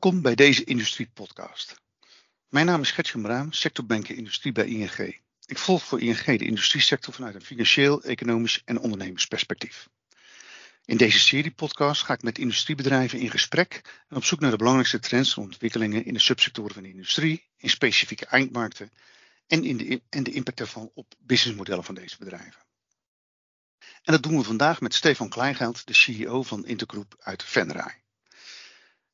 Welkom bij deze Industrie Podcast. Mijn naam is Gertjan Braam, sectorbanker industrie bij ING. Ik volg voor ING de industriesector vanuit een financieel, economisch en ondernemersperspectief. In deze serie podcast ga ik met industriebedrijven in gesprek en op zoek naar de belangrijkste trends en ontwikkelingen in de subsectoren van de industrie, in specifieke eindmarkten en, in de, en de impact daarvan op businessmodellen van deze bedrijven. En dat doen we vandaag met Stefan Kleingeld, de CEO van Intergroup uit Venray.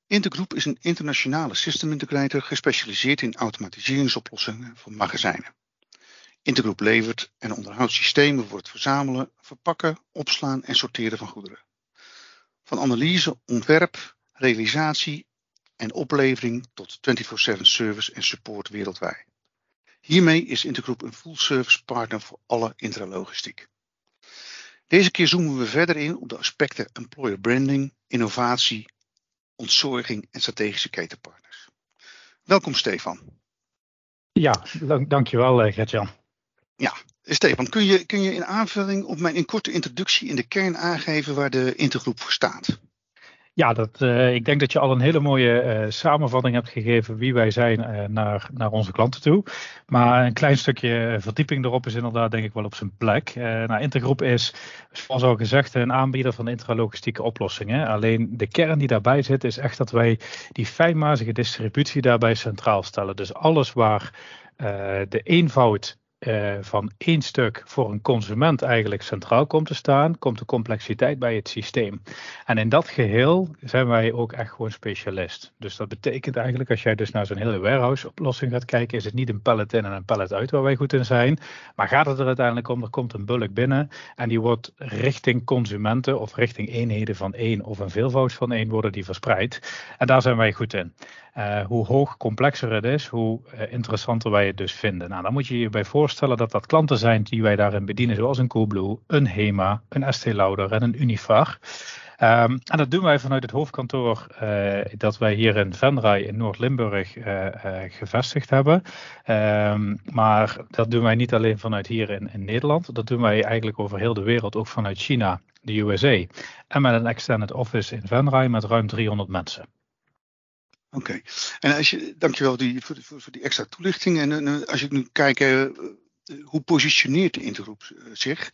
Intergroup is een internationale system integrator gespecialiseerd in automatiseringsoplossingen voor magazijnen. Intergroup levert en onderhoudt systemen voor het verzamelen, verpakken, opslaan en sorteren van goederen. Van analyse, ontwerp, realisatie en oplevering tot 24/7 service en support wereldwijd. Hiermee is Intergroup een full service partner voor alle intralogistiek. Deze keer zoomen we verder in op de aspecten employer branding, innovatie, ontzorging en strategische ketenpartners. Welkom Stefan. Ja, dank, dankjewel eh, Gertjan. Ja, Stefan, kun je, kun je in aanvulling op mijn in korte introductie in de kern aangeven waar de intergroep voor staat? Ja, dat, uh, ik denk dat je al een hele mooie uh, samenvatting hebt gegeven wie wij zijn uh, naar, naar onze klanten toe. Maar een klein stukje verdieping erop is inderdaad denk ik wel op zijn plek. nou, Intergroep is, zoals al gezegd, een aanbieder van intralogistieke oplossingen. Alleen de kern die daarbij zit is echt dat wij die fijnmazige distributie daarbij centraal stellen. Dus alles waar de eenvoud uh, van één stuk voor een consument eigenlijk centraal komt te staan, komt de complexiteit bij het systeem. En in dat geheel zijn wij ook echt gewoon specialist. Dus dat betekent eigenlijk, als jij dus naar zo'n hele warehouse-oplossing gaat kijken, is het niet een pallet in en een pallet uit waar wij goed in zijn, maar gaat het er uiteindelijk om, er komt een bulk binnen en die wordt richting consumenten of richting eenheden van één of een veelvoud van één worden die verspreid. En daar zijn wij goed in. Uh, hoe hoog complexer het is, hoe uh, interessanter wij het dus vinden. Nou, dan moet je je bij voorstellen dat dat klanten zijn die wij daarin bedienen, zoals een Coolblue, een HEMA, een Estee Lauder en een Unifar. Um, en dat doen wij vanuit het hoofdkantoor uh, dat wij hier in Venray in Noord-Limburg gevestigd hebben. Um, maar dat doen wij niet alleen vanuit hier in, Nederland, dat doen wij eigenlijk over heel de wereld, ook vanuit China, de USA. En met een extended office in Venray met ruim 300 mensen. Oké, en als je, dankjewel die, voor, voor, voor die extra toelichting. En als je nu kijkt, hoe positioneert de Intergroep zich?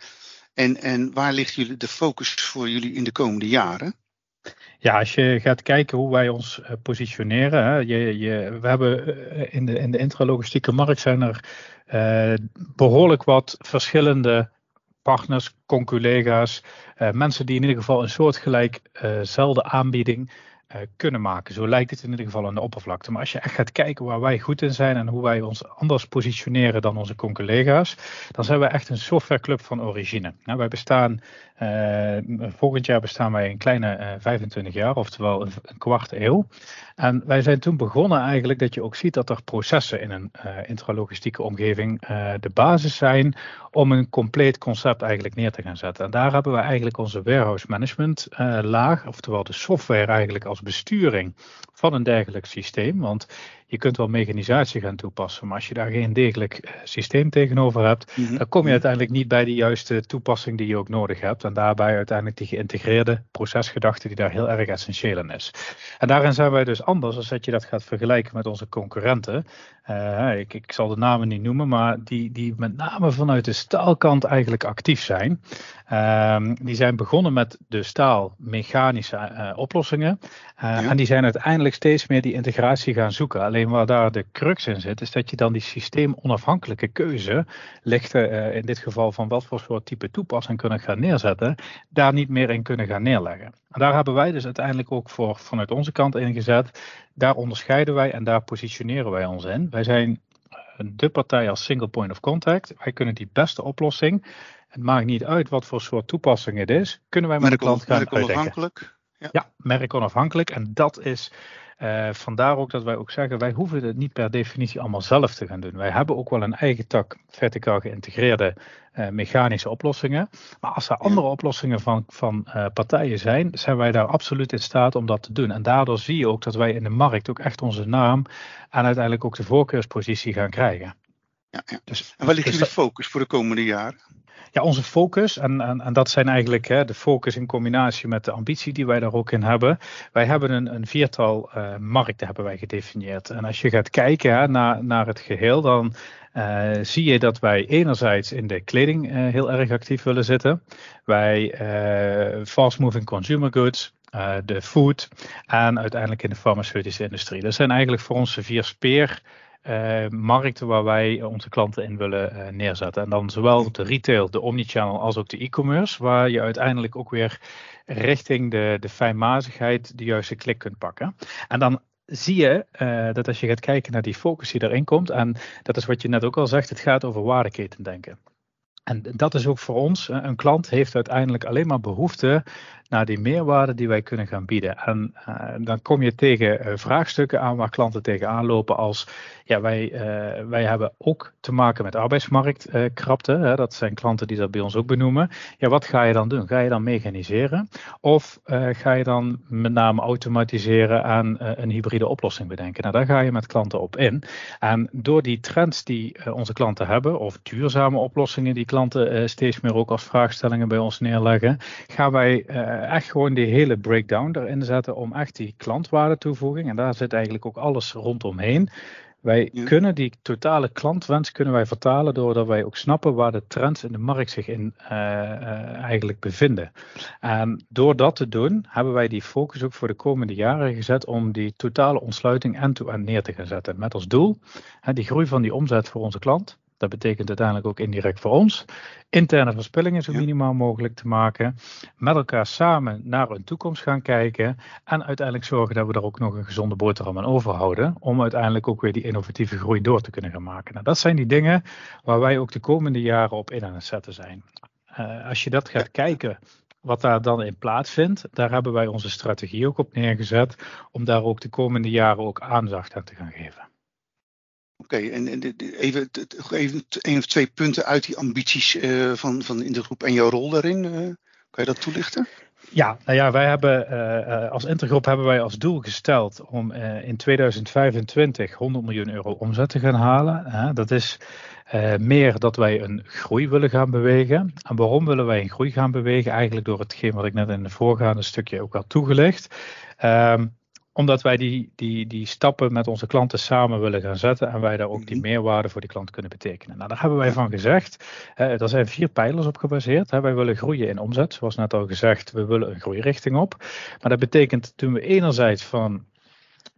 En, en waar ligt jullie de focus voor jullie in de komende jaren? Ja, als je gaat kijken hoe wij ons uh, positioneren. Hè, je, je, we hebben in de, in de intralogistieke markt zijn er behoorlijk wat verschillende partners, conculega's, mensen die in ieder geval een aanbieding uh, kunnen maken. Zo lijkt het in ieder geval aan de oppervlakte. Maar als je echt gaat kijken waar wij goed in zijn en hoe wij ons anders positioneren dan onze collega's, dan zijn we echt een softwareclub van origine. Nou, wij bestaan, uh, volgend jaar bestaan wij een kleine uh, eh, 25 jaar, oftewel een, kwart eeuw. En wij zijn toen begonnen eigenlijk dat je ook ziet dat er processen in een intralogistieke omgeving de basis zijn om een compleet concept eigenlijk neer te gaan zetten. En daar hebben we eigenlijk onze warehouse management laag, oftewel de software eigenlijk als besturing van een dergelijk systeem. Want je kunt wel mechanisatie gaan toepassen, maar als je daar geen degelijk eh, systeem tegenover hebt, mhm. dan kom je uiteindelijk niet bij de juiste toepassing die je ook nodig hebt. En daarbij uiteindelijk die geïntegreerde procesgedachte die daar heel erg essentieel in is. En daarin zijn wij dus anders als dat je dat gaat vergelijken met onze concurrenten. Uh, ik, ik, zal de namen niet noemen, maar die, die met name vanuit de staalkant eigenlijk actief zijn. Uh, die zijn begonnen met de staalmechanische uh, oplossingen. Ja. En die zijn uiteindelijk steeds meer die integratie gaan zoeken. Alleen waar daar de crux in zit, is dat je dan die systeemonafhankelijke keuze, ligt uh, in dit geval van wat voor soort type toepassing kunnen gaan neerzetten, daar niet meer in kunnen gaan neerleggen. En daar hebben wij dus uiteindelijk ook voor vanuit onze kant ingezet. Daar onderscheiden wij en daar positioneren wij ons in. Wij zijn de partij als single point of contact. Wij kunnen die beste oplossing. Het maakt niet uit wat voor soort toepassing het is. Kunnen wij met de klant gaan merk onafhankelijk? Ja. ja, merk onafhankelijk. En dat is uh, vandaar ook dat wij ook zeggen, wij hoeven het niet per definitie allemaal zelf te gaan doen. Wij hebben ook wel een eigen tak verticaal geïntegreerde uh, mechanische oplossingen. Maar als er andere oplossingen van, van uh, partijen zijn, zijn wij daar absoluut in staat om dat te doen. En daardoor zie je ook dat wij in de markt ook echt onze naam en uiteindelijk ook de voorkeurspositie gaan krijgen. Ja, ja. Dus, en waar ligt dus jullie focus voor de komende jaren? Ja, onze focus, en, en, en dat zijn eigenlijk hè, de focus in combinatie met de ambitie die wij daar ook in hebben. Wij hebben een, een viertal uh, markten hebben wij gedefinieerd. En als je gaat kijken hè, naar, naar het geheel, dan uh, zie je dat wij enerzijds in de kleding uh, heel erg actief willen zitten. Wij fast moving consumer goods, de food en uiteindelijk in de farmaceutische industrie. Dat zijn eigenlijk voor ons de vier speer. Uh, markten waar wij onze klanten in willen uh, neerzetten. En dan zowel de retail, de omnichannel als ook de e-commerce, waar je uiteindelijk ook weer richting de, de fijnmazigheid de juiste klik kunt pakken. En dan zie je uh, dat als je gaat kijken naar die focus die erin komt, en dat is wat je net ook al zegt, het gaat over waardeketen denken. En dat is ook voor ons, een klant heeft uiteindelijk alleen maar behoefte naar die meerwaarde die wij kunnen gaan bieden. En uh, dan kom je tegen uh, vraagstukken aan waar klanten tegenaan lopen als, ja, wij, uh, wij hebben ook te maken met arbeidsmarktkrapte. Dat zijn klanten die dat bij ons ook benoemen. Ja, wat ga je dan doen? Ga je dan mechaniseren? Of ga je dan met name automatiseren en een hybride oplossing bedenken? Nou, daar ga je met klanten op in. En door die trends die onze klanten hebben, of duurzame oplossingen die klanten steeds meer ook als vraagstellingen bij ons neerleggen, gaan wij echt gewoon die hele breakdown erin zetten om echt die klantwaarde toevoeging. En daar zit eigenlijk ook alles rondomheen. Wij kunnen die totale klantwens kunnen wij vertalen doordat wij ook snappen waar de trends in de markt zich in uh, uh, eigenlijk bevinden. En door dat te doen, hebben wij die focus ook voor de komende jaren gezet om die totale ontsluiting end-to-end neer te gaan zetten. Met als doel hè, die groei van die omzet voor onze klant. Dat betekent uiteindelijk ook indirect voor ons. Interne verspillingen zo minimaal mogelijk te maken. Met elkaar samen naar een toekomst gaan kijken. En uiteindelijk zorgen dat we er ook nog een gezonde boterham aan overhouden. Om uiteindelijk ook weer die innovatieve groei door te kunnen gaan maken. Nou, dat zijn die dingen waar wij ook de komende jaren op in aan het zetten zijn. Uh, als je dat gaat kijken wat daar dan in plaatsvindt, daar hebben wij onze strategie ook op neergezet om daar ook de komende jaren ook aandacht aan te gaan geven. Oké, en, en even, even één of twee punten uit die ambities uh, van, van in de groep en jouw rol daarin. Uh, kan je dat toelichten? Ja, nou ja, wij hebben uh, als Intergroep hebben wij als doel gesteld om in 2025 100 miljoen euro omzet te gaan halen. dat is meer dat wij een groei willen gaan bewegen. En waarom willen wij een groei gaan bewegen? Eigenlijk door hetgeen wat ik net in het voorgaande stukje ook had toegelicht. Ehm, omdat wij die, die, die stappen met onze klanten samen willen gaan zetten en wij daar ook die mhm. meerwaarde voor die klant kunnen betekenen. Nou, daar hebben wij van gezegd, hè, er zijn vier pijlers op gebaseerd. Hè. Wij willen groeien in omzet, zoals net al gezegd, we willen een groeirichting op. Maar dat betekent toen we enerzijds van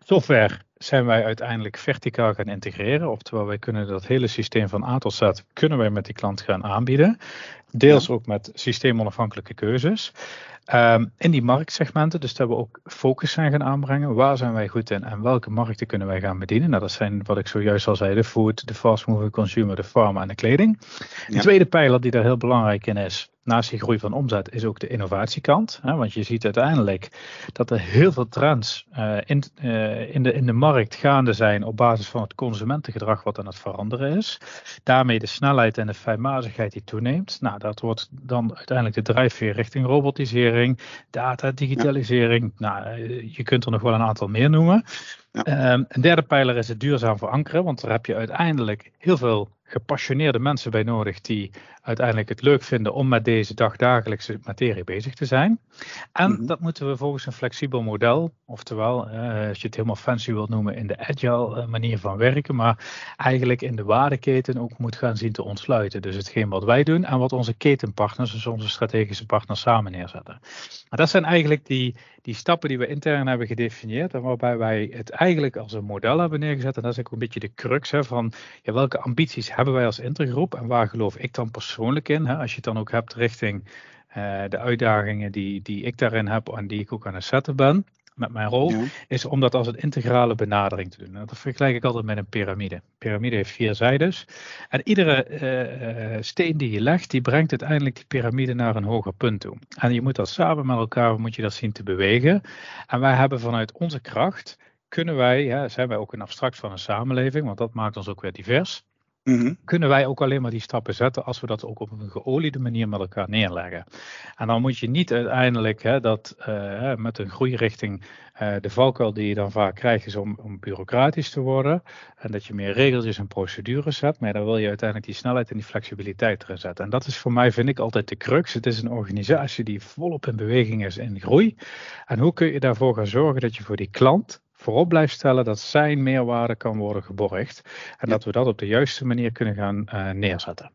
software zijn wij uiteindelijk verticaal gaan integreren. Oftewel, wij kunnen dat hele systeem van A tot Z kunnen wij met die klant gaan aanbieden. Deels ook met systeemonafhankelijke keuzes. Um, in die marktsegmenten, dus dat we ook focus zijn gaan aanbrengen. Waar zijn wij goed in en welke markten kunnen wij gaan bedienen? Nou, dat zijn wat ik zojuist al zei: de food, de fast moving consumer, de pharma en de kleding. De tweede pijler die daar heel belangrijk in is, naast die groei van omzet is ook de innovatiekant. Hè, want je ziet uiteindelijk dat er heel veel trends uh, in, uh, in, de, in de markt gaande zijn op basis van het consumentengedrag wat aan het veranderen is. Daarmee de snelheid en de fijnmazigheid die toeneemt. Nou, dat wordt dan uiteindelijk de drijfveer richting robotisering, data, digitalisering. Nou, eh, je kunt er nog wel een aantal meer noemen. Ja. Um, een derde pijler is het duurzaam verankeren, want daar heb je uiteindelijk heel veel gepassioneerde mensen bij nodig die uiteindelijk het leuk vinden om met deze dagdagelijkse materie bezig te zijn. En mm -hmm. dat moeten we volgens een flexibel model, oftewel uh, als je het helemaal fancy wilt noemen in de agile uh, manier van werken, maar eigenlijk in de waardeketen ook moet gaan zien te ontsluiten. Dus hetgeen wat wij doen en wat onze ketenpartners, dus onze strategische partners samen neerzetten. Maar dat zijn eigenlijk die, die stappen die we intern hebben gedefinieerd en waarbij wij het eigenlijk als een model hebben neergezet. En dat is ook een beetje de crux hè, van ja, welke ambities hebben wij als intergroep en waar geloof ik dan persoonlijk in? Hè, als je het dan ook hebt richting uh, de uitdagingen die, die ik daarin heb en die ik ook aan het zetten ben met mijn rol, ja. is om dat als een integrale benadering te doen. Dat vergelijk ik altijd met een piramide. Een piramide heeft vier zijdes. En iedere uh, steen die je legt, die brengt uiteindelijk die piramide naar een hoger punt toe. En je moet dat samen met elkaar, moet je dat zien te bewegen. En wij hebben vanuit onze kracht, kunnen wij, ja, zijn wij ook een abstract van een samenleving, want dat maakt ons ook weer divers Mhm. kunnen wij ook alleen maar die stappen zetten als we dat ook op een geoliede manier met elkaar neerleggen. En dan moet je niet uiteindelijk hè, dat uh, met een groeirichting uh, de valkuil die je dan vaak krijgt is om, om, bureaucratisch te worden en dat je meer regeltjes en procedures zet, maar dan wil je uiteindelijk die snelheid en die flexibiliteit erin zetten. En dat is voor mij, vind ik, altijd de crux. Het is een organisatie die volop in beweging is en groei. En hoe kun je daarvoor gaan zorgen dat je voor die klant voorop blijft stellen dat zijn meerwaarde kan worden geborgd. En dat we dat op de juiste manier kunnen gaan uh, neerzetten.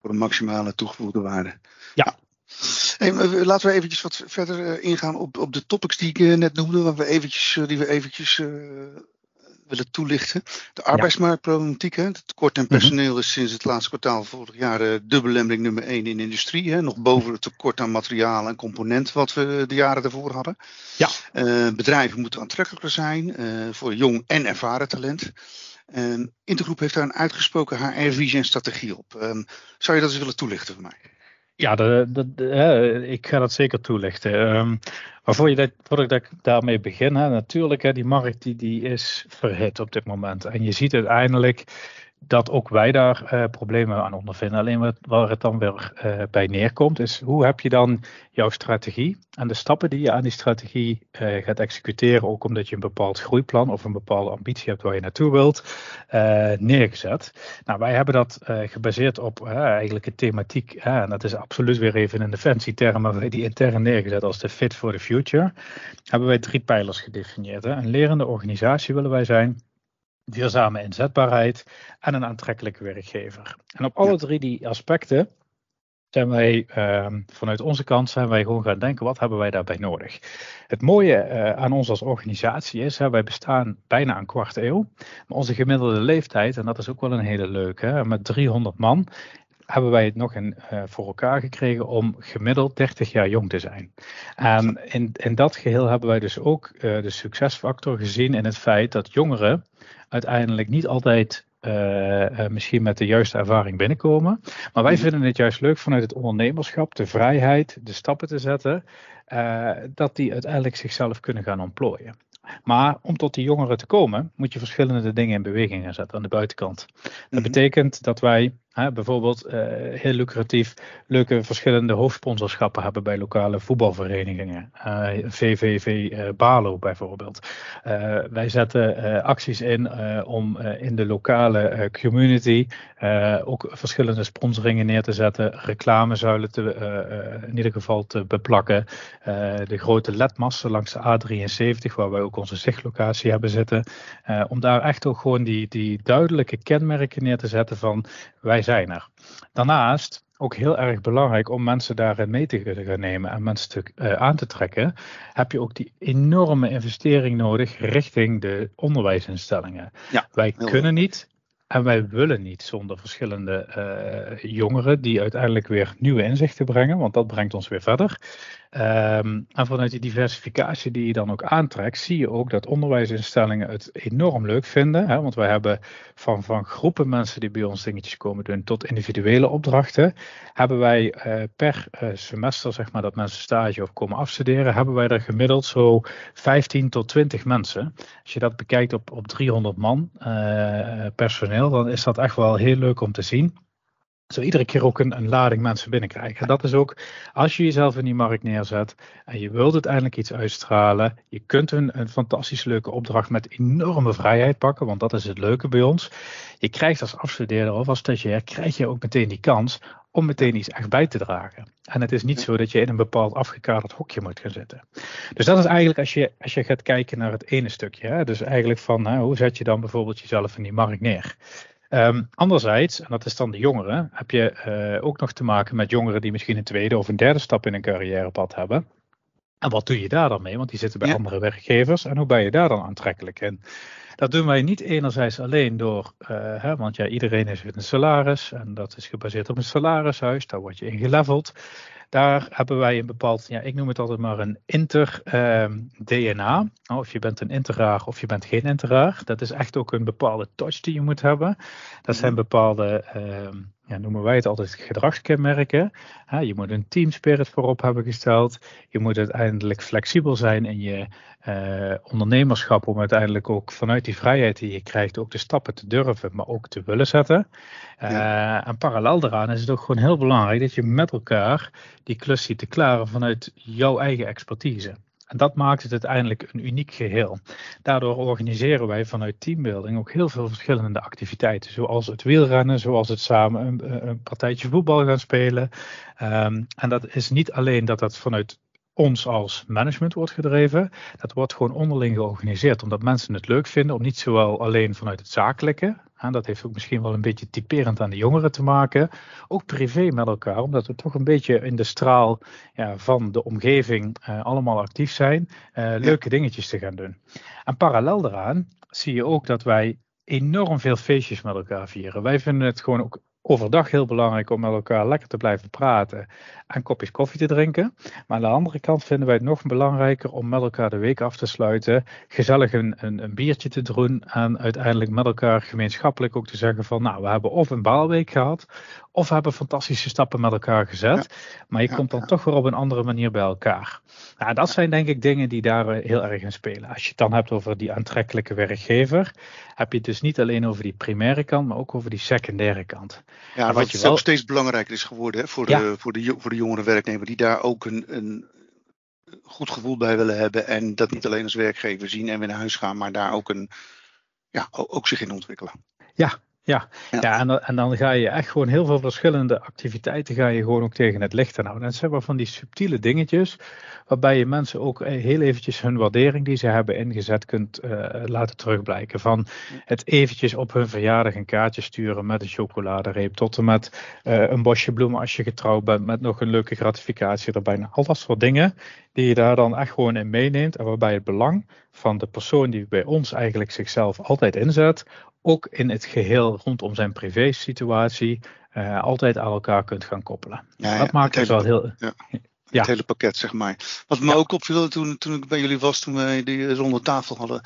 Voor de maximale toegevoegde waarde. Ja. Hey, laten we eventjes wat verder uh, ingaan op, op de topics die ik uh, net noemde, waar we eventjes, die we eventjes willen toelichten. De arbeidsmarktproblematiek. Hè. Het tekort aan mhm. personeel is sinds het laatste kwartaal vorig jaar de dubbelemmering nummer 1 in de industrie. Hè. Nog boven het tekort aan materiaal en componenten wat we de jaren daarvoor hadden. Ja. Uh, bedrijven moeten aantrekkelijker zijn uh, voor jong en ervaren talent. Uh, Intergroep heeft daar een uitgesproken HR-visie en strategie op. Um, zou je dat eens willen toelichten voor mij? Ja, ik ga dat zeker toelichten. Um, maar voor je dat, voordat ik daarmee begin, hè, natuurlijk, hè, die markt die, die is verhit op dit moment. En je ziet uiteindelijk dat ook wij daar uh, problemen aan ondervinden. Alleen wat, waar het dan weer uh, bij neerkomt, is hoe heb je dan jouw strategie en de stappen die je aan die strategie uh, gaat executeren, ook omdat je een bepaald groeiplan of een bepaalde ambitie hebt waar je naartoe wilt, neergezet. Nou, wij hebben dat gebaseerd op eigenlijk een thematiek, en dat is absoluut weer even in de fancy termen, die intern neergezet als de Fit for the Future. Hebben wij drie pijlers gedefinieerd. Een lerende organisatie willen wij zijn duurzame inzetbaarheid en een aantrekkelijke werkgever. En op alle drie die aspecten zijn wij ehm, vanuit onze kant zijn wij gewoon gaan denken, wat hebben wij daarbij nodig? Het mooie uh, aan ons als organisatie is, hè, wij bestaan bijna een kwart eeuw, maar onze gemiddelde leeftijd, en dat is ook wel een hele leuke, met 300 man, hebben wij het nog in, uh, voor elkaar gekregen om gemiddeld 30 jaar jong te zijn. En in, in dat geheel hebben wij dus ook uh, de succesfactor gezien in het feit dat jongeren uiteindelijk niet altijd uh, misschien met de juiste ervaring binnenkomen. Maar wij mhm. vinden het juist leuk vanuit het ondernemerschap, de vrijheid, de stappen te zetten, dat die uiteindelijk zichzelf kunnen gaan ontplooien. Maar om tot die jongeren te komen, moet je verschillende dingen in beweging gaan zetten aan de buitenkant. Dat mhm. betekent dat wij bijvoorbeeld uh, heel lucratief leuke verschillende hoofdsponsorschappen hebben bij lokale voetbalverenigingen. Uh, eh, VVV uh, eh, Balo bijvoorbeeld. wij zetten acties in om in de lokale community ook verschillende sponsoringen neer te zetten, reclamezuilen te, in ieder geval te beplakken. de grote ledmassen langs de A73, waar wij ook onze zichtlocatie hebben zitten. om daar echt ook gewoon die, die duidelijke kenmerken neer te zetten van wij zijn er. Daarnaast ook heel erg belangrijk om mensen daarin mee te gaan nemen en mensen te, uh, aan te trekken, heb je ook die enorme investering nodig richting de onderwijsinstellingen. Ja, Wij kunnen niet en wij willen niet zonder verschillende uh, jongeren die uiteindelijk weer nieuwe inzichten brengen, want dat brengt ons weer verder. Um, en vanuit die diversificatie die je dan ook aantrekt, zie je ook dat onderwijsinstellingen het enorm leuk vinden. Hè, want wij hebben van, van groepen mensen die bij ons dingetjes komen doen tot individuele opdrachten, hebben wij uh, per uh, semester, zeg maar, dat mensen stage of komen afstuderen, hebben wij er gemiddeld zo 15 tot 20 mensen. Als je dat bekijkt op, op 300 man personeel, dan is dat echt wel heel leuk om te zien zo iedere keer ook een, een, lading mensen binnenkrijgen. Dat is ook, als je jezelf in die markt neerzet en je wilt uiteindelijk iets uitstralen, je kunt een, een fantastisch leuke opdracht met enorme vrijheid pakken, want dat is het leuke bij ons. Je krijgt als afstudeerder of als stagiair, krijg je ook meteen die kans om meteen iets echt bij te dragen. En het is niet zo dat je in een bepaald afgekaderd hokje moet gaan zitten. Dus dat is eigenlijk als je, als je gaat kijken naar het ene stukje. Hè? Dus eigenlijk van hè, hoe zet je dan bijvoorbeeld jezelf in die markt neer. Um, anderzijds, en dat is dan de jongeren, heb je uh, ook nog te maken met jongeren die misschien een tweede of een derde stap in een carrièrepad hebben. En wat doe je daar dan mee? Want die zitten bij andere werkgevers. En hoe ben je daar dan aantrekkelijk in? Dat doen wij niet enerzijds alleen door, uh, hè, want ja, iedereen is een salaris en dat is gebaseerd op een salarishuis, daar word je in geleveld. Daar hebben wij een bepaald, ja, ik noem het altijd maar een inter-DNA. Ehm, uh, of je bent een interaar of je bent geen interaar. Dat is echt ook een bepaalde touch die je moet hebben. Dat zijn mhm. bepaalde, uh, ja, noemen wij het altijd gedragskenmerken. je moet een teamspirit voorop hebben gesteld. Je moet uiteindelijk flexibel zijn in je uh, ondernemerschap om uiteindelijk ook vanuit die vrijheid die je krijgt, ook de stappen te durven, maar ook te willen zetten. Ja. en parallel daaraan is het ook gewoon heel belangrijk dat je met elkaar die klus ziet te klaren vanuit jouw eigen expertise. En dat maakt het uiteindelijk een uniek geheel. Daardoor organiseren wij vanuit teambuilding ook heel veel verschillende activiteiten. Zoals het wielrennen, zoals het samen een, een partijtje voetbal gaan spelen. Um, en dat is niet alleen dat dat vanuit ons als management wordt gedreven. Dat wordt gewoon onderling georganiseerd, omdat mensen het leuk vinden om niet zowel alleen vanuit het zakelijke, en dat heeft ook misschien wel een beetje typerend aan de jongeren te maken, ook privé met elkaar, omdat we toch een beetje in de straal ja, van de omgeving uh, allemaal actief zijn, uh, leuke dingetjes te gaan doen. En parallel daaraan zie je ook dat wij enorm veel feestjes met elkaar vieren. Wij vinden het gewoon ook overdag heel belangrijk om met elkaar lekker te blijven praten en kopjes koffie te drinken. Maar aan de andere kant vinden wij het nog belangrijker om met elkaar de week af te sluiten, gezellig een, een, een biertje te doen en uiteindelijk met elkaar gemeenschappelijk ook te zeggen van nou, we hebben of een baalweek gehad, of we hebben fantastische stappen met elkaar gezet, maar je komt dan toch weer op een andere manier bij elkaar. Nou, dat zijn denk ik dingen die daar eh, heel erg in spelen. Als je het dan hebt over die aantrekkelijke werkgever, heb je het dus niet alleen over die primaire kant, maar ook over die secundaire kant. Ja, wat, wat je wel... steeds belangrijker is geworden hè, voor, de, voor, de, voor de jongere werknemer die daar ook een, een goed gevoel bij willen hebben en dat niet alleen als werkgever zien en weer naar huis gaan, maar daar ook, een, ja, ook zich in ontwikkelen. Ja, ja, ja. en, dan, en, dan ga je echt gewoon heel veel verschillende activiteiten ga je gewoon ook tegen het licht houden. En dat zijn wel van die subtiele dingetjes waarbij je mensen ook eh, heel eventjes hun waardering die ze hebben ingezet kunt uh, laten terugblijken. Van het eventjes op hun verjaardag een kaartje sturen met een chocoladereep tot en met uh, een bosje bloemen als je getrouwd bent met nog een leuke gratificatie erbij. Nou, al dat soort dingen die je daar dan echt gewoon in meeneemt en waarbij het belang van de persoon die bij ons eigenlijk zichzelf altijd inzet, ook in het geheel rondom zijn privé situatie uh, altijd aan elkaar kunt gaan koppelen. Ja, dat maakt het wel heel. Ja. Het hele pakket, zeg maar. Wat me ook opviel toen, toen ik bij jullie was, toen wij die ronde tafel hadden,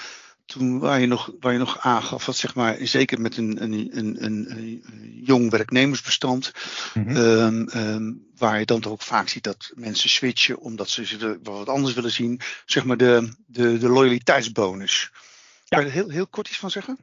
toen waar je nog, waar je nog aangaf, dat zeg maar, zeker met een, een, een, een, jong werknemersbestand, mm -hmm. waar je dan ook vaak ziet dat mensen switchen omdat ze wat anders willen zien, zeg maar de, de, de loyaliteitsbonus. Ja. Kan je er heel, heel kort iets van zeggen?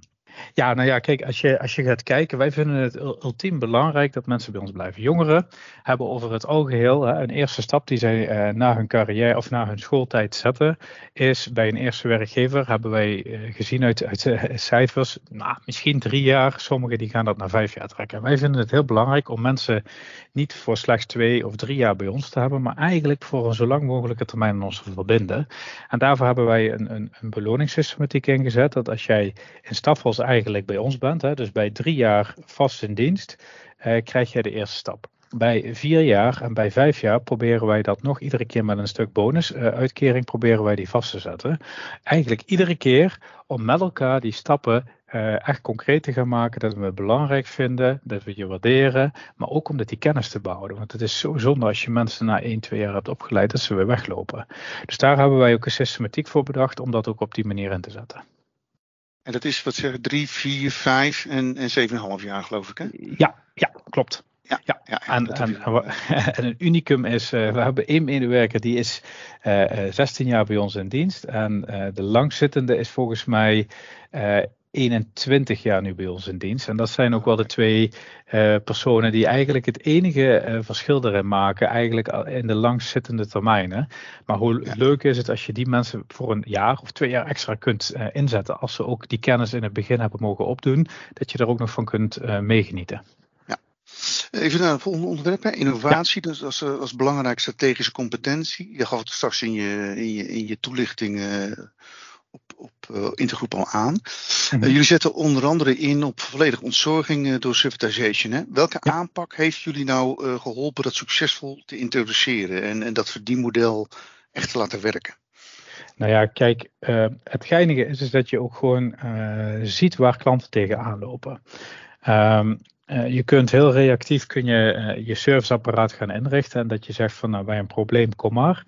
Ja, nou ja, kijk, als je, als je gaat kijken, wij vinden het ultiem belangrijk dat mensen bij ons blijven. Jongeren hebben over het algeheel een eerste stap die zij eh, na hun carrière of na hun schooltijd zetten, is bij een eerste werkgever, hebben wij eh, gezien uit, uit uh, cijfers, nou, misschien drie jaar, sommigen die gaan dat naar vijf jaar trekken. Wij vinden het heel belangrijk om mensen niet voor slechts twee of drie jaar bij ons te hebben, maar eigenlijk voor een zo lang mogelijke termijn aan ons te verbinden. En daarvoor hebben wij een, een, een beloningssystematiek ingezet, dat als jij in Staffels eigenlijk bij ons bent, hè, dus bij drie jaar vast in dienst, eh, krijg je de eerste stap. Bij vier jaar en bij vijf jaar proberen wij dat nog iedere keer met een stuk bonusuitkering uh, proberen wij die vast te zetten. Eigenlijk iedere keer om met elkaar die stappen uh, echt concreet te gaan maken, dat we het belangrijk vinden, dat we je waarderen, maar ook om die kennis te behouden. Want het is zo zonde als je mensen na 1, 2 jaar hebt opgeleid dat ze weer weglopen. Dus daar hebben wij ook een systematiek voor bedacht om dat ook op die manier in te zetten. En dat is wat zeggen, drie, vier, vijf en, en zeven en half jaar geloof ik hè? Ja, ja klopt. Ja, ja, ja, en, en, en, een unicum is, uh, we hebben één medewerker die is uh, uh, 16 jaar bij ons in dienst. En uh, de langzittende is volgens mij 21 jaar nu bij ons in dienst. En dat zijn ook wel de twee uh, personen die eigenlijk het enige uh, verschil erin maken, eigenlijk in de langzittende termijnen. Maar hoe ja. leuk is het als je die mensen voor een jaar of twee jaar extra kunt uh, inzetten, als ze ook die kennis in het begin hebben mogen opdoen, dat je er ook nog van kunt meegenieten. Ja. Even naar het volgende onderwerp, hè. innovatie, ja. dus als, als belangrijke strategische competentie. Je gaf het straks in je, in je, in je toelichting op, op uh, Intergroep al aan. Mm-hmm. Uh, jullie zetten onder andere in op volledige ontzorging uh, door civilization. Hè? Welke ja. aanpak heeft jullie nou geholpen dat succesvol te introduceren en, en dat verdienmodel echt te laten werken? Nou ja, kijk, het geinige is, is dat je ook gewoon ziet waar klanten tegenaan lopen. Um, uh, je kunt heel reactief kun je, je serviceapparaat gaan inrichten en dat je zegt van nou bij een probleem kom maar.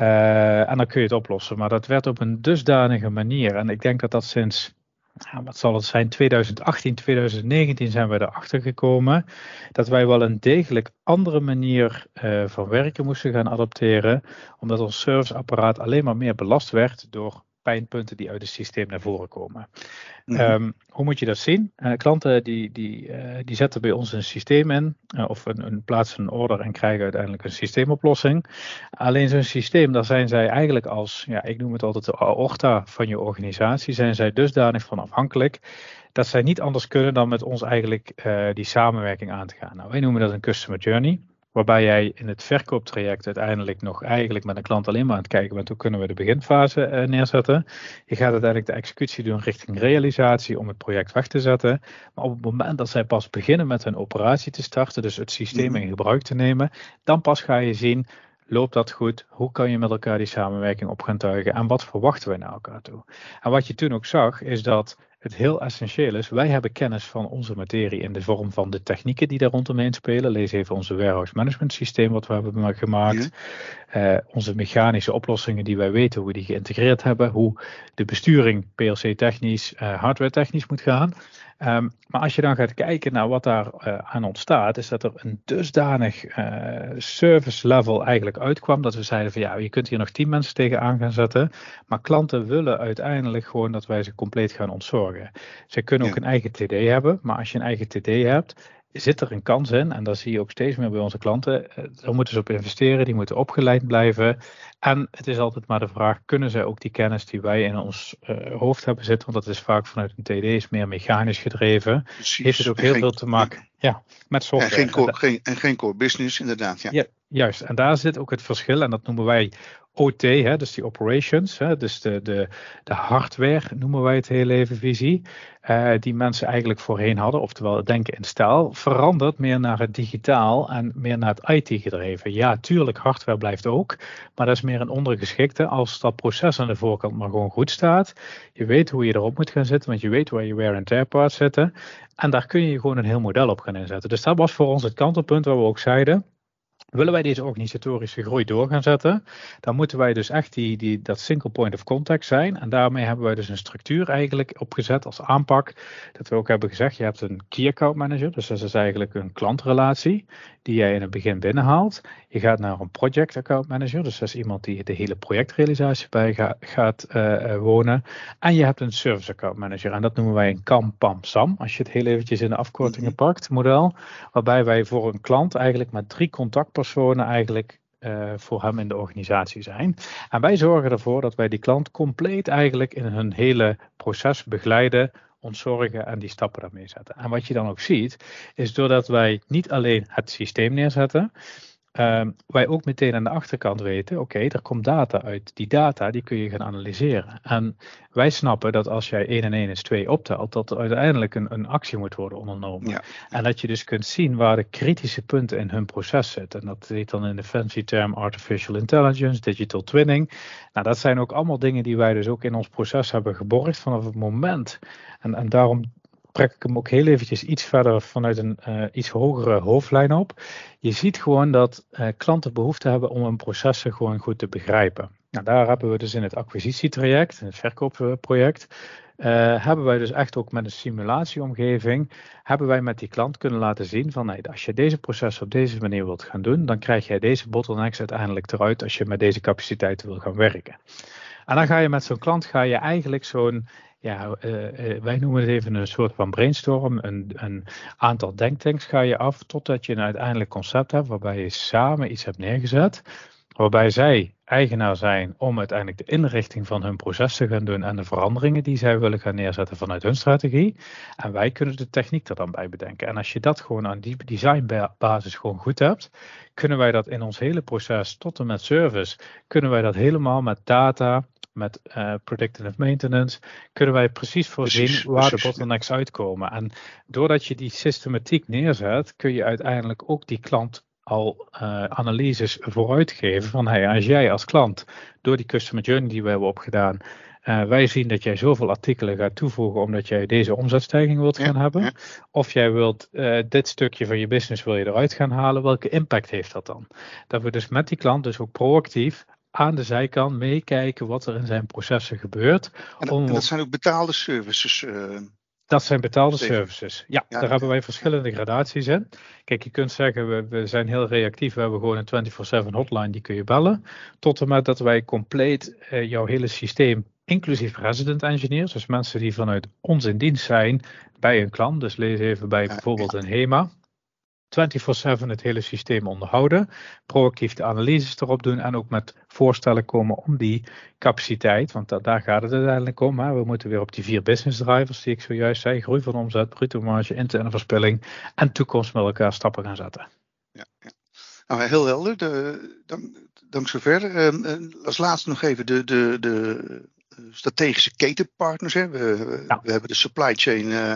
Uh, en dan kun je het oplossen. Maar dat werd op een dusdanige manier. En ik denk dat dat sinds, nou, wat zal het zijn, 2018, 2019 zijn we erachter gekomen. Dat wij wel een degelijk andere manier van werken moesten gaan adopteren. Omdat ons serviceapparaat alleen maar meer belast werd door pijnpunten die uit het systeem naar voren komen. Mhm. Ehm, hoe moet je dat zien? Uh, klanten die, die, uh, die zetten bij ons een systeem in, uh, of een, een plaatsen een order en krijgen uiteindelijk een systeemoplossing. Alleen zo'n systeem, daar zijn zij eigenlijk als, ja, ik noem het altijd de aorta van je organisatie, zijn zij dusdanig van afhankelijk dat zij niet anders kunnen dan met ons eigenlijk die samenwerking aan te gaan. Nou, wij noemen dat een customer journey. Waarbij jij in het verkooptraject uiteindelijk nog eigenlijk met een klant alleen maar aan het kijken bent hoe kunnen we de beginfase uh, neerzetten. Je gaat uiteindelijk de executie doen richting realisatie om het project weg te zetten. Maar op het moment dat zij pas beginnen met hun operatie te starten, dus het systeem in mhm. gebruik te nemen, dan pas ga je zien Loopt dat goed? Hoe kan je met elkaar die samenwerking op gaan tuigen? En wat verwachten we naar elkaar toe? En wat je toen ook zag, is dat het heel essentieel is. Wij hebben kennis van onze materie in de vorm van de technieken die daar rondomheen spelen. Lees even onze warehouse management systeem wat we hebben gemaakt. Uh, onze mechanische oplossingen die wij weten hoe we die geïntegreerd hebben. Hoe de besturing PLC technisch, uh, hardware technisch moet gaan. Ehm, maar als je dan gaat kijken naar wat daar uh, aan ontstaat, is dat er een dusdanig uh, service level eigenlijk uitkwam. Dat we zeiden van ja, je kunt hier nog tien mensen tegenaan gaan zetten. Maar klanten willen uiteindelijk gewoon dat wij ze compleet gaan ontzorgen. Ze kunnen ook een eigen TD hebben, maar als je een eigen TD hebt, zit er een kans in, en dat zie je ook steeds meer bij onze klanten, eh, daar moeten ze op investeren, die moeten opgeleid blijven. En het is altijd maar de vraag, kunnen zij ook die kennis die wij in ons uh, hoofd hebben zitten, want dat is vaak vanuit een TD, is meer mechanisch gedreven, Precies. heeft het ook heel veel te maken ja, met software. En geen, core, geen, en geen core business, inderdaad. Ja. ja. Juist. En daar zit ook het verschil, en dat noemen wij OT, hè, dus die operations, hè, dus de, de, de hardware noemen wij het heel even visie, uh, die mensen eigenlijk voorheen hadden, oftewel denken in stijl, verandert meer naar het digitaal en meer naar het IT gedreven. Ja, tuurlijk, hardware blijft ook, maar dat is meer een ondergeschikte als dat proces aan de voorkant maar gewoon goed staat. Je weet hoe je erop moet gaan zitten, want je weet waar je wear and tear parts zitten. En daar kun je gewoon een heel model op gaan inzetten. Dus dat was voor ons het kantelpunt waar we ook zeiden Willen wij deze organisatorische groei door gaan zetten, dan moeten wij dus echt die, die, dat single point of contact zijn. En daarmee hebben wij dus een structuur eigenlijk opgezet als aanpak. Dat we ook hebben gezegd, je hebt een key account manager. Dus dat is eigenlijk een klantrelatie die jij in het begin binnenhaalt. Je gaat naar een project account manager. Dus dat is iemand die de hele projectrealisatie bij gaat, gaat uh, wonen. En je hebt een service account manager. En dat noemen wij een KAM, PAM, SAM. Als je het heel eventjes in de afkortingen mhm. pakt, model. Waarbij wij voor een klant eigenlijk met drie personen eigenlijk uh, voor hem in de organisatie zijn. En wij zorgen ervoor dat wij die klant compleet eigenlijk in hun hele proces begeleiden, ontzorgen en die stappen daarmee zetten. En wat je dan ook ziet, is doordat wij niet alleen het systeem neerzetten, Um, wij ook meteen aan de achterkant weten, oké, er komt data uit. Die data die kun je gaan analyseren. En wij snappen dat als jij 1 en 1 is 2 optelt, dat er uiteindelijk een, een actie moet worden ondernomen. En dat je dus kunt zien waar de kritische punten in hun proces zitten. En dat heet dan in de fancy term artificial intelligence, digital twinning. Nou, dat zijn ook allemaal dingen die wij dus ook in ons proces hebben geborgd vanaf het moment. En, en daarom trek ik hem ook heel eventjes iets verder vanuit een uh, iets hogere hoofdlijn op. Je ziet gewoon dat uh, klanten behoefte hebben om hun processen gewoon goed te begrijpen. Nou, daar hebben we dus in het acquisitietraject, in het verkoopproject, uh, hebben wij dus echt ook met een simulatieomgeving, hebben wij met die klant kunnen laten zien van nee, als je deze processen op deze manier wilt gaan doen, dan krijg jij deze bottlenecks uiteindelijk eruit als je met deze capaciteiten wil gaan werken. En dan ga je met zo'n klant ga je eigenlijk zo'n ja, uh, wij noemen het even een soort van brainstorm. Een, een, aantal denktanks ga je af totdat je een uiteindelijk concept hebt waarbij je samen iets hebt neergezet. Waarbij zij eigenaar zijn om uiteindelijk de inrichting van hun proces te gaan doen en de veranderingen die zij willen gaan neerzetten vanuit hun strategie. En wij kunnen de techniek er dan bij bedenken. En als je dat gewoon aan die designbasis gewoon goed hebt, kunnen wij dat in ons hele proces tot en met service, kunnen wij dat helemaal met data, met uh, predictive maintenance, kunnen wij precies voorzien waar de bottlenecks uitkomen. En doordat je die systematiek neerzet, kun je uiteindelijk ook die klant al uh, analyses vooruitgeven van hey, als jij als klant door die customer journey die we hebben opgedaan, uh, wij zien dat jij zoveel artikelen gaat toevoegen omdat jij deze omzetstijging wilt gaan hebben. Of jij wilt uh, dit stukje van je business wil je eruit gaan halen. Welke impact heeft dat dan? Dat we dus met die klant dus ook proactief aan de zijkant meekijken wat er in zijn processen gebeurt. En, dat, dat zijn ook betaalde services. Uh, dat zijn betaalde services. Ja, daar hebben wij verschillende gradaties in. Kijk, je kunt zeggen, we, we zijn heel reactief. We hebben gewoon een 24-7 hotline, die kun je bellen. Tot en met dat wij compleet uh, jouw hele systeem inclusief resident engineers, dus mensen die vanuit ons in dienst zijn bij een klant. Dus lees even bij bijvoorbeeld een HEMA. 24/7 het hele systeem onderhouden, proactief de analyses erop doen en ook met voorstellen komen om die capaciteit, want daar gaat het uiteindelijk om. Hè. We moeten weer op die vier business drivers die ik zojuist zei, groei van omzet, bruto marge, interne verspilling en toekomst met elkaar stappen gaan zetten. Ja, ja. Nou, heel helder, de, dank, dank zover. Um, als laatste nog even de, de, de strategische ketenpartners. Hè. We, we hebben de supply chain uh,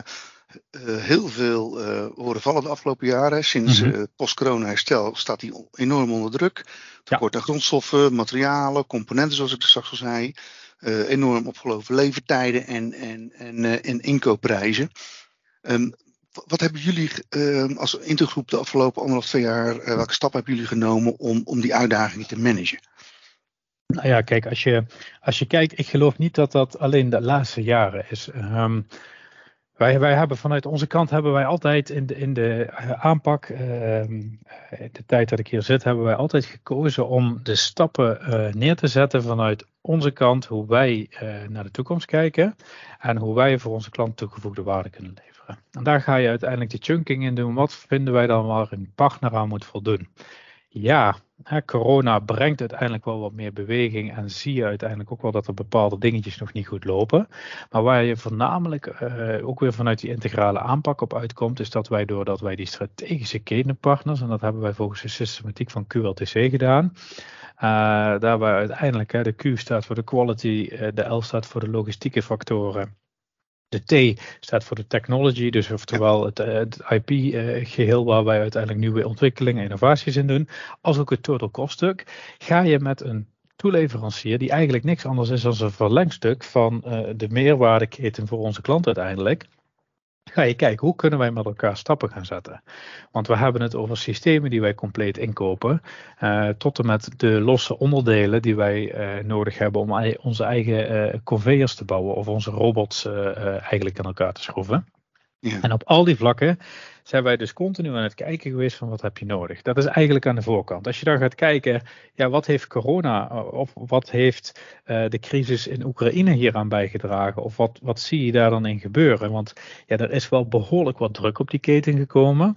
heel veel uh, horen vallen de afgelopen jaren. Sinds mm -hmm. post-corona herstel staat die enorm onder druk. Tekort ja. aan grondstoffen, materialen, componenten zoals ik er straks al zei. enorm opgelopen levertijden en, en, en, en inkoopprijzen. Um, wat hebben jullie uh, als intergroep de afgelopen anderhalf, twee jaar, uh, welke stappen hebben jullie genomen om, om die uitdagingen te managen? Nou ja, kijk, als je, als je kijkt, ik geloof niet dat dat alleen de laatste jaren is. Um, wij, wij hebben vanuit onze kant hebben wij altijd in de, in de aanpak, uh, de tijd dat ik hier zit, hebben wij altijd gekozen om de stappen uh, neer te zetten vanuit onze kant, hoe wij naar de toekomst kijken en hoe wij voor onze klant toegevoegde waarde kunnen leveren. En daar ga je uiteindelijk de chunking in doen. Wat vinden wij dan waar een partner aan moet voldoen? Ja, hè, corona brengt uiteindelijk wel wat meer beweging en zie je uiteindelijk ook wel dat er bepaalde dingetjes nog niet goed lopen. Maar waar je voornamelijk uh, ook weer vanuit die integrale aanpak op uitkomt, is dat wij doordat wij die strategische ketenpartners, en dat hebben wij volgens de systematiek van QLTC gedaan, uh, daarbij uiteindelijk hè, de Q staat voor de quality, uh, de L staat voor de logistieke factoren. De T staat voor de technology, dus oftewel het, het IP-geheel waar wij uiteindelijk nieuwe ontwikkelingen en innovaties in doen, als ook het total cost stuk. Ga je met een toeleverancier die eigenlijk niks anders is dan een verlengstuk van uh, de meerwaardeketen voor onze klant uiteindelijk ga je kijken hoe kunnen wij met elkaar stappen gaan zetten. Want we hebben het over systemen die wij compleet inkopen, uh, tot en met de losse onderdelen die wij uh, nodig hebben om onze eigen uh, conveyors te bouwen of onze robots eigenlijk aan elkaar te schroeven. Ja. En op al die vlakken zijn wij dus continu aan het kijken geweest van wat heb je nodig. Dat is eigenlijk aan de voorkant. Als je dan gaat kijken, ja, wat heeft corona of wat heeft uh, de crisis in Oekraïne hieraan bijgedragen? Of wat, wat zie je daar dan in gebeuren? Want ja, er is wel behoorlijk wat druk op die keten gekomen.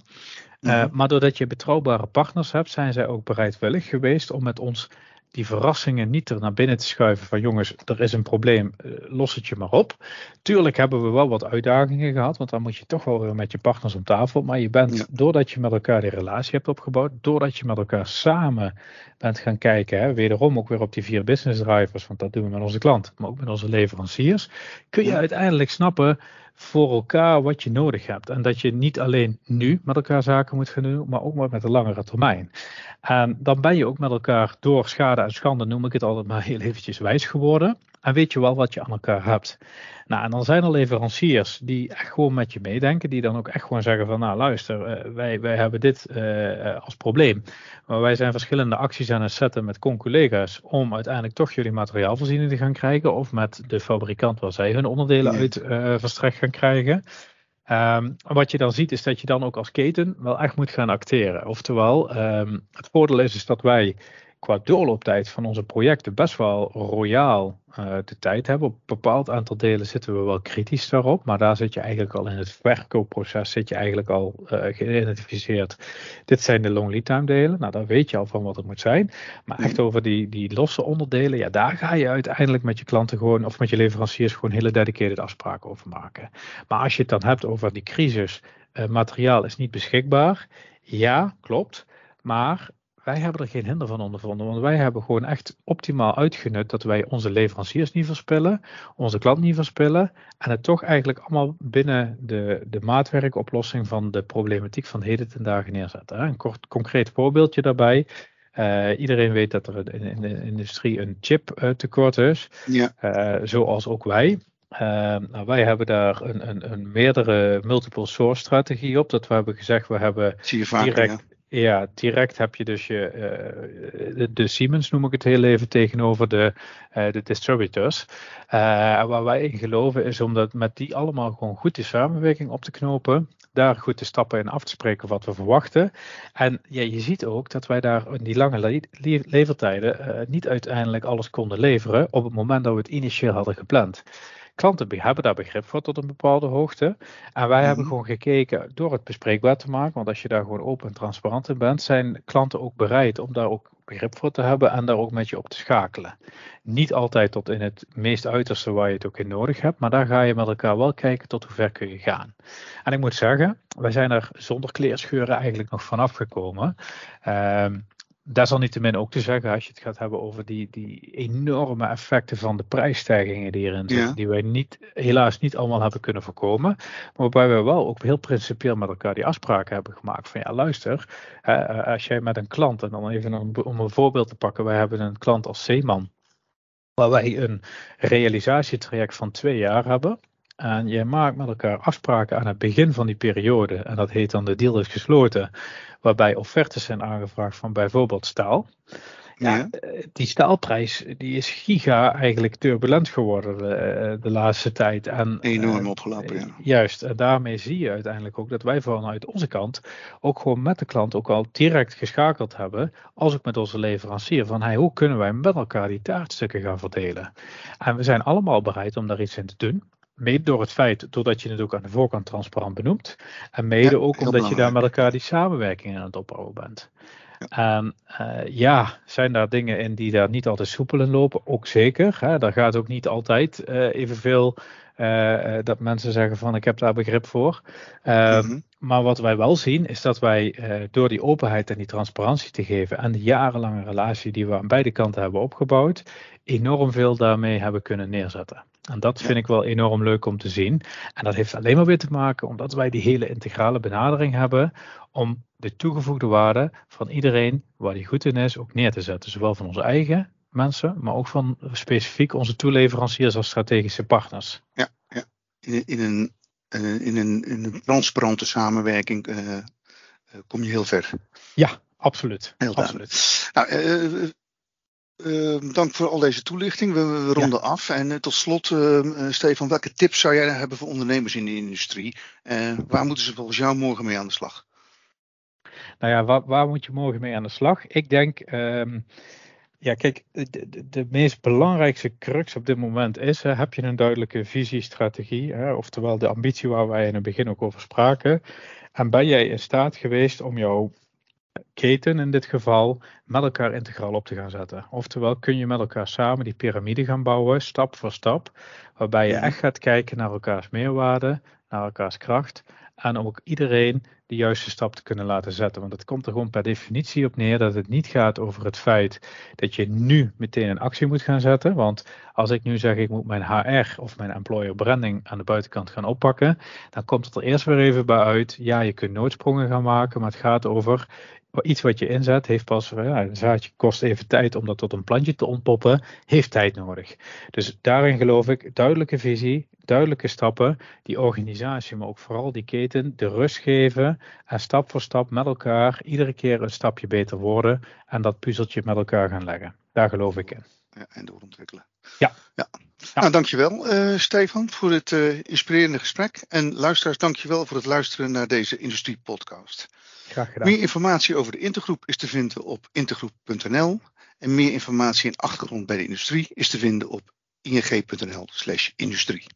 Uh, maar doordat je betrouwbare partners hebt, zijn zij ook bereidwillig geweest om met ons die verrassingen niet er naar binnen te schuiven van jongens, er is een probleem, eh, los het je maar op. Tuurlijk hebben we wel wat uitdagingen gehad, want dan moet je toch wel weer met je partners om tafel. Maar je bent, doordat je met elkaar die relatie hebt opgebouwd, doordat je met elkaar samen bent gaan kijken, hè, wederom ook weer op die vier business drivers, want dat doen we met onze klant, maar ook met onze leveranciers, kun je uiteindelijk snappen voor elkaar wat je nodig hebt. En dat je niet alleen nu met elkaar zaken moet gaan doen, maar ook maar met een langere termijn. En dan ben je ook met elkaar door schade en schande, noem ik het altijd maar heel eventjes wijs geworden. En weet je wel wat je aan elkaar hebt. Nou, en dan zijn er leveranciers die echt gewoon met je meedenken, die dan ook echt gewoon zeggen van, nou luister, uh, wij, wij hebben dit uh, als probleem. Maar wij zijn verschillende acties aan het zetten met conculega's om uiteindelijk toch jullie materiaalvoorziening te gaan krijgen. Of met de fabrikant waar zij hun onderdelen ja. uit uh, verstrekt gaan krijgen. Um, wat je dan ziet is dat je dan ook als keten wel echt moet gaan acteren. Oftewel, um, het voordeel is, is dat wij qua doorlooptijd van onze projecten best wel royaal uh, de tijd hebben. Op een bepaald aantal delen zitten we wel kritisch daarop, maar daar zit je eigenlijk al in het verkoopproces, zit je eigenlijk al uh, geïdentificeerd. Dit zijn de long lead time delen, nou daar weet je al van wat het moet zijn. Maar echt over die, die losse onderdelen, ja daar ga je uiteindelijk met je klanten gewoon, of met je leveranciers gewoon hele dedicated afspraken over maken. Maar als je het dan hebt over die crisis, uh, materiaal is niet beschikbaar, ja, klopt. Maar wij hebben er geen hinder van ondervonden. Want wij hebben gewoon echt optimaal uitgenut dat wij onze leveranciers niet verspillen, onze klant niet verspillen. En het toch eigenlijk allemaal binnen de, de maatwerkoplossing van de problematiek van heden ten dagen neerzetten. Een kort, concreet voorbeeldje daarbij. Uh, iedereen weet dat er in, in de industrie een chip uh, tekort is. Ja. Uh, zoals ook wij. nou, wij hebben daar een, een, een, meerdere multiple source strategie op. Dat we hebben gezegd, we hebben direct, ja. Ja, direct heb je dus je, uh, de, Siemens, noem ik het heel even, tegenover de, uh, de distributors. Uh, waar wij in geloven is om dat met die allemaal gewoon goed die samenwerking op te knopen. daar goed de stappen in af te spreken wat we verwachten. En ja, je ziet ook dat wij daar in die lange le levertijden niet uiteindelijk alles konden leveren op het moment dat we het initieel hadden gepland. Klanten hebben daar begrip voor tot een bepaalde hoogte. En wij hebben mhm. gewoon gekeken door het bespreekbaar te maken. Want als je daar gewoon open en transparant in bent, zijn klanten ook bereid om daar ook begrip voor te hebben en daar ook met je op te schakelen. Niet altijd tot in het meest uiterste waar je het ook in nodig hebt, maar daar ga je met elkaar wel kijken tot hoe ver kun je gaan. En ik moet zeggen, wij zijn er zonder kleerscheuren eigenlijk nog vanaf gekomen. Um, desalniettemin ook te zeggen, als je het gaat hebben over die, die enorme effecten van de prijsstijgingen die erin zitten, die wij niet, helaas niet allemaal hebben kunnen voorkomen, maar waarbij we wel ook heel principieel met elkaar die afspraken hebben gemaakt van ja luister, hè, als jij met een klant, en dan even om een voorbeeld te pakken, wij hebben een klant als Zeeman, waar wij een realisatietraject van twee jaar hebben. En je maakt met elkaar afspraken aan het begin van die periode. En dat heet dan de deal is gesloten waarbij offertes zijn aangevraagd van bijvoorbeeld staal. Ja, eh, die staalprijs die is giga eigenlijk turbulent geworden de, eh, de laatste tijd. En, Enorm eh, opgelopen, ja. Juist, en daarmee zie je uiteindelijk ook dat wij vanuit onze kant ook gewoon met de klant ook al direct geschakeld hebben, als ook met onze leverancier, van hey, hoe kunnen wij met elkaar die taartstukken gaan verdelen. En we zijn allemaal bereid om daar iets in te doen. Mede door het feit, doordat je het ook aan de voorkant transparant benoemt. En mede ook omdat je daar met elkaar die samenwerking aan het opbouwen bent. Ja. En uh, ja, zijn daar dingen in die daar niet altijd soepel in lopen? Ook zeker. Hè? Daar gaat ook niet altijd uh, evenveel dat mensen zeggen van ik heb daar begrip voor. Mm Maar wat wij wel zien is dat wij door die openheid en die transparantie te geven en de jarenlange relatie die we aan beide kanten hebben opgebouwd, enorm veel daarmee hebben kunnen neerzetten. En dat vind ik wel enorm leuk om te zien. En dat heeft alleen maar weer te maken omdat wij die hele integrale benadering hebben om de toegevoegde waarde van iedereen waar die goed in is ook neer te zetten. Zowel van onze eigen mensen, maar ook van specifiek onze toeleveranciers als strategische partners. Ja, ja. In, in, een, eh, in, een, in een transparante samenwerking uh, kom je heel ver. Ja, absoluut. Heel absoluut. Nou, uh, uh, bedankt voor al deze toelichting. We, we ronden af. En uh, tot slot, uh, Stefan, welke tips zou jij hebben voor ondernemers in de industrie? waar moeten ze volgens jou morgen mee aan de slag? Nou ja, waar, waar moet je morgen mee aan de slag? Ik denk, um, ja, kijk, de, de, de, meest belangrijkste crux op dit moment is: heb je een duidelijke visie, strategie, hè, oftewel de ambitie waar wij in het begin ook over spraken? En ben jij in staat geweest om jouw keten in dit geval met elkaar integraal op te gaan zetten. Oftewel kun je met elkaar samen die piramide gaan bouwen, stap voor stap, waarbij je echt gaat kijken naar elkaars meerwaarde, naar elkaars kracht en om ook iedereen de juiste stap te kunnen laten zetten. Want het komt er gewoon per definitie op neer dat het niet gaat over het feit dat je nu meteen een actie moet gaan zetten. Want als ik nu zeg ik moet mijn HR of mijn employer branding aan de buitenkant gaan oppakken, dan komt het er eerst weer even bij uit. Ja, je kunt noodsprongen gaan maken, maar het gaat over iets wat je inzet, heeft pas, ja, een zaadje kost even tijd om dat tot een plantje te ontpoppen, heeft tijd nodig. Dus daarin geloof ik, duidelijke visie, duidelijke stappen, die organisatie, maar ook vooral die keten, de rust geven en stap voor stap met elkaar iedere keer een stapje beter worden en dat puzzeltje met elkaar gaan leggen. Daar geloof ik in. Ja, en doorontwikkelen. Ja. ja. ja. Nou, dankjewel uh, Stefan voor dit uh, inspirerende gesprek. En luisteraars, dankjewel voor het luisteren naar deze Industrie Podcast. Meer informatie over de Intergroep is te vinden op intergroep.nl. En meer informatie en achtergrond bij de industrie is te vinden op ing.nl/industrie.